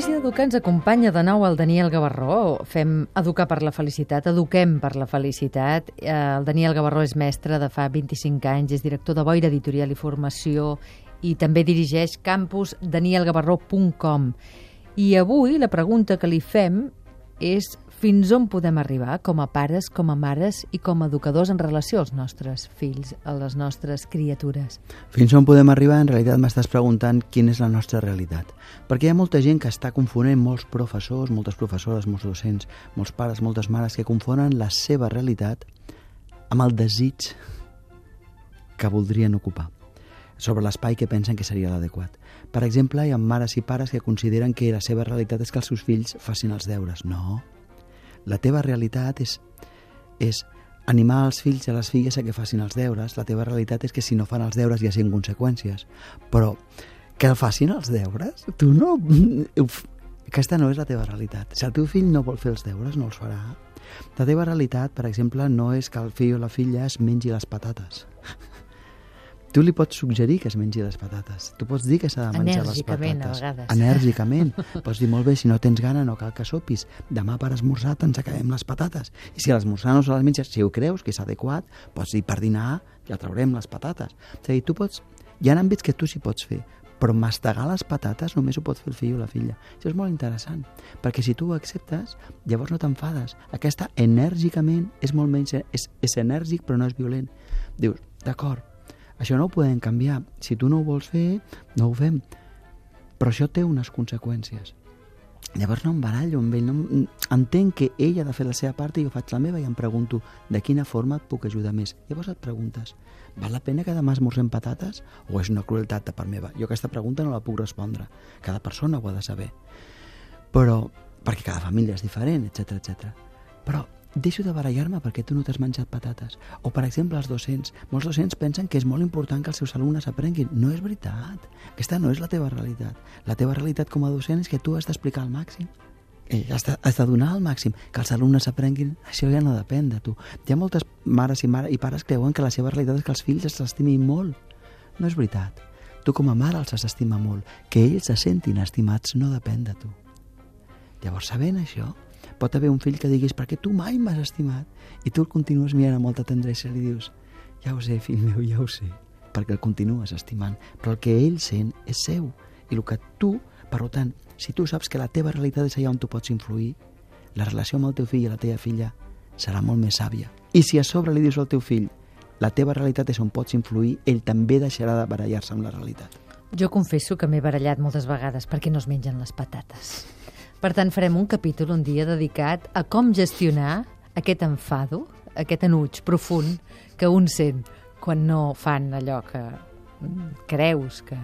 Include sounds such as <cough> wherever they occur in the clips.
l'ofici d'educar ens acompanya de nou el Daniel Gavarró. Fem educar per la felicitat, eduquem per la felicitat. Eh, El Daniel Gavarró és mestre de fa 25 anys, és director de Boira Editorial i Formació i també dirigeix campusdanielgavarró.com. I avui la pregunta que li fem és fins on podem arribar com a pares, com a mares i com a educadors en relació als nostres fills, a les nostres criatures. Fins on podem arribar, en realitat m'estàs preguntant quina és la nostra realitat. Perquè hi ha molta gent que està confonent, molts professors, moltes professores, molts docents, molts pares, moltes mares, que confonen la seva realitat amb el desig que voldrien ocupar sobre l'espai que pensen que seria l'adequat. Per exemple, hi ha mares i pares que consideren que la seva realitat és que els seus fills facin els deures. No. La teva realitat és, és animar els fills i les filles a que facin els deures. La teva realitat és que si no fan els deures hi hagi conseqüències. Però que el facin els deures? Tu no... <laughs> Aquesta no és la teva realitat. Si el teu fill no vol fer els deures, no els farà. La teva realitat, per exemple, no és que el fill o la filla es mengi les patates. Tu li pots suggerir que es mengi les patates. Tu pots dir que s'ha de menjar les patates. a vegades. Enèrgicament. <laughs> pots dir, molt bé, si no tens gana no cal que sopis. Demà per esmorzar ens acabem les patates. I si a l'esmorzar no se les menges, si ho creus que és adequat, pots dir per dinar ja traurem les patates. És a dir, tu pots... Hi ha àmbits que tu sí pots fer, però mastegar les patates només ho pot fer el fill o la filla. Això és molt interessant, perquè si tu ho acceptes, llavors no t'enfades. Aquesta enèrgicament és molt menys... És, és enèrgic però no és violent. Dius, d'acord, això no ho podem canviar. Si tu no ho vols fer, no ho fem. Però això té unes conseqüències. Llavors no em barallo amb ell, no, entenc que ell ha de fer la seva part i jo faig la meva i em pregunto de quina forma et puc ajudar més. Llavors et preguntes, val la pena que demà esmorzem patates o és una crueltat part meva? Jo aquesta pregunta no la puc respondre. Cada persona ho ha de saber. Però, perquè cada família és diferent, etc etc. Però deixo de barallar-me perquè tu no t'has menjat patates. O, per exemple, els docents. Molts docents pensen que és molt important que els seus alumnes aprenguin. No és veritat. Aquesta no és la teva realitat. La teva realitat com a docent és que tu has d'explicar al màxim. Eh, has, de, has de donar al màxim. Que els alumnes aprenguin, això ja no depèn de tu. Hi ha moltes mares i, mare, i pares creuen que la seva realitat és que els fills els estimin molt. No és veritat. Tu com a mare els has d'estimar molt. Que ells se sentin estimats no depèn de tu. Llavors, sabent això, pot haver un fill que diguis perquè tu mai m'has estimat? I tu el continues mirant amb molta tendresa i li dius ja ho sé, fill meu, ja ho sé. Perquè el continues estimant però el que ell sent és seu i el que tu, per tant, si tu saps que la teva realitat és allà on tu pots influir la relació amb el teu fill i la teva filla serà molt més sàvia. I si a sobre li dius al teu fill la teva realitat és on pots influir ell també deixarà de barallar-se amb la realitat. Jo confesso que m'he barallat moltes vegades perquè no es mengen les patates. Per tant, farem un capítol un dia dedicat a com gestionar aquest enfado, aquest enuig profund que un sent quan no fan allò que mm, creus que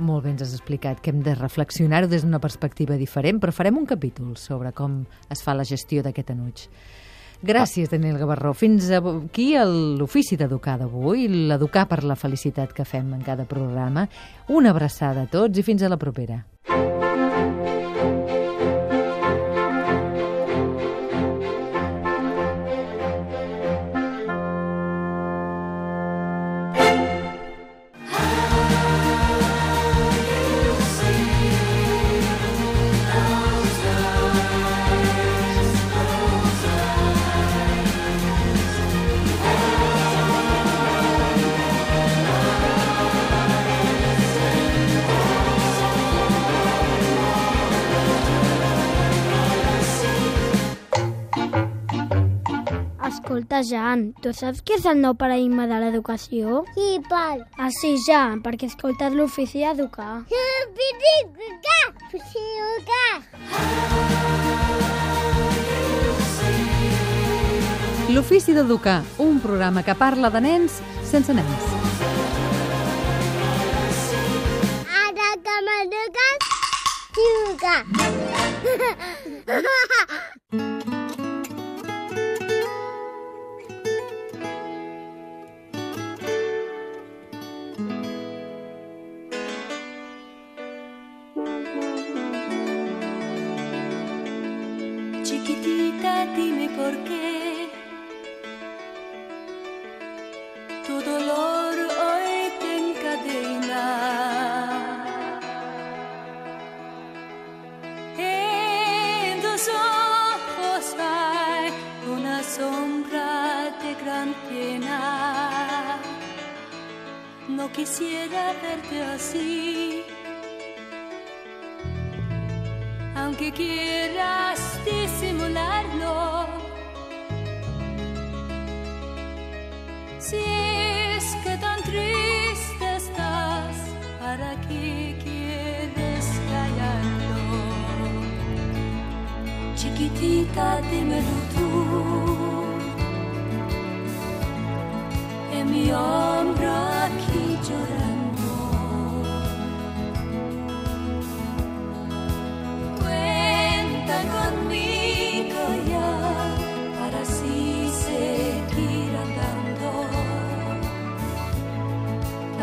molt bé ens has explicat, que hem de reflexionar-ho des d'una perspectiva diferent, però farem un capítol sobre com es fa la gestió d'aquest enuig. Gràcies, Daniel Gavarró. Fins aquí l'ofici d'educar d'avui, l'educar per la felicitat que fem en cada programa. Una abraçada a tots i fins a la propera. Escolta, Jan, tu saps què és el nou paradigma de l'educació? Sí, pal. Ah, sí, ja, perquè he escoltat l'ofici d'educar. L'ofici d'educar, un programa que parla de nens sense nens. Ara que m'eduques, juga. <laughs> quisiera verte así. Aunque quieras disimularlo. Si es que tan triste estás, ¿para qué quieres callarlo? Chiquitita, dímelo tú.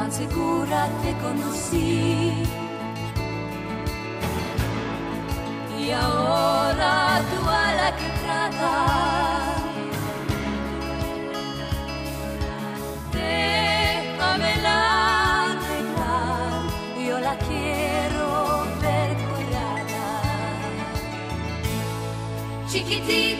Tan segura te conocí. Y ahora tú a la que tratas. La quiero ver curada. Chiquitita,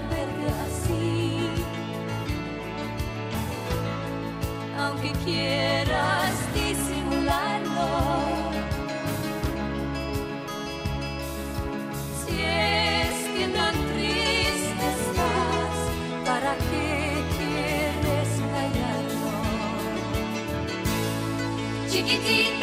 verte así, aunque quieras disimularlo. Si es que tan triste estás, ¿para qué quieres callarlo? Chiquitita,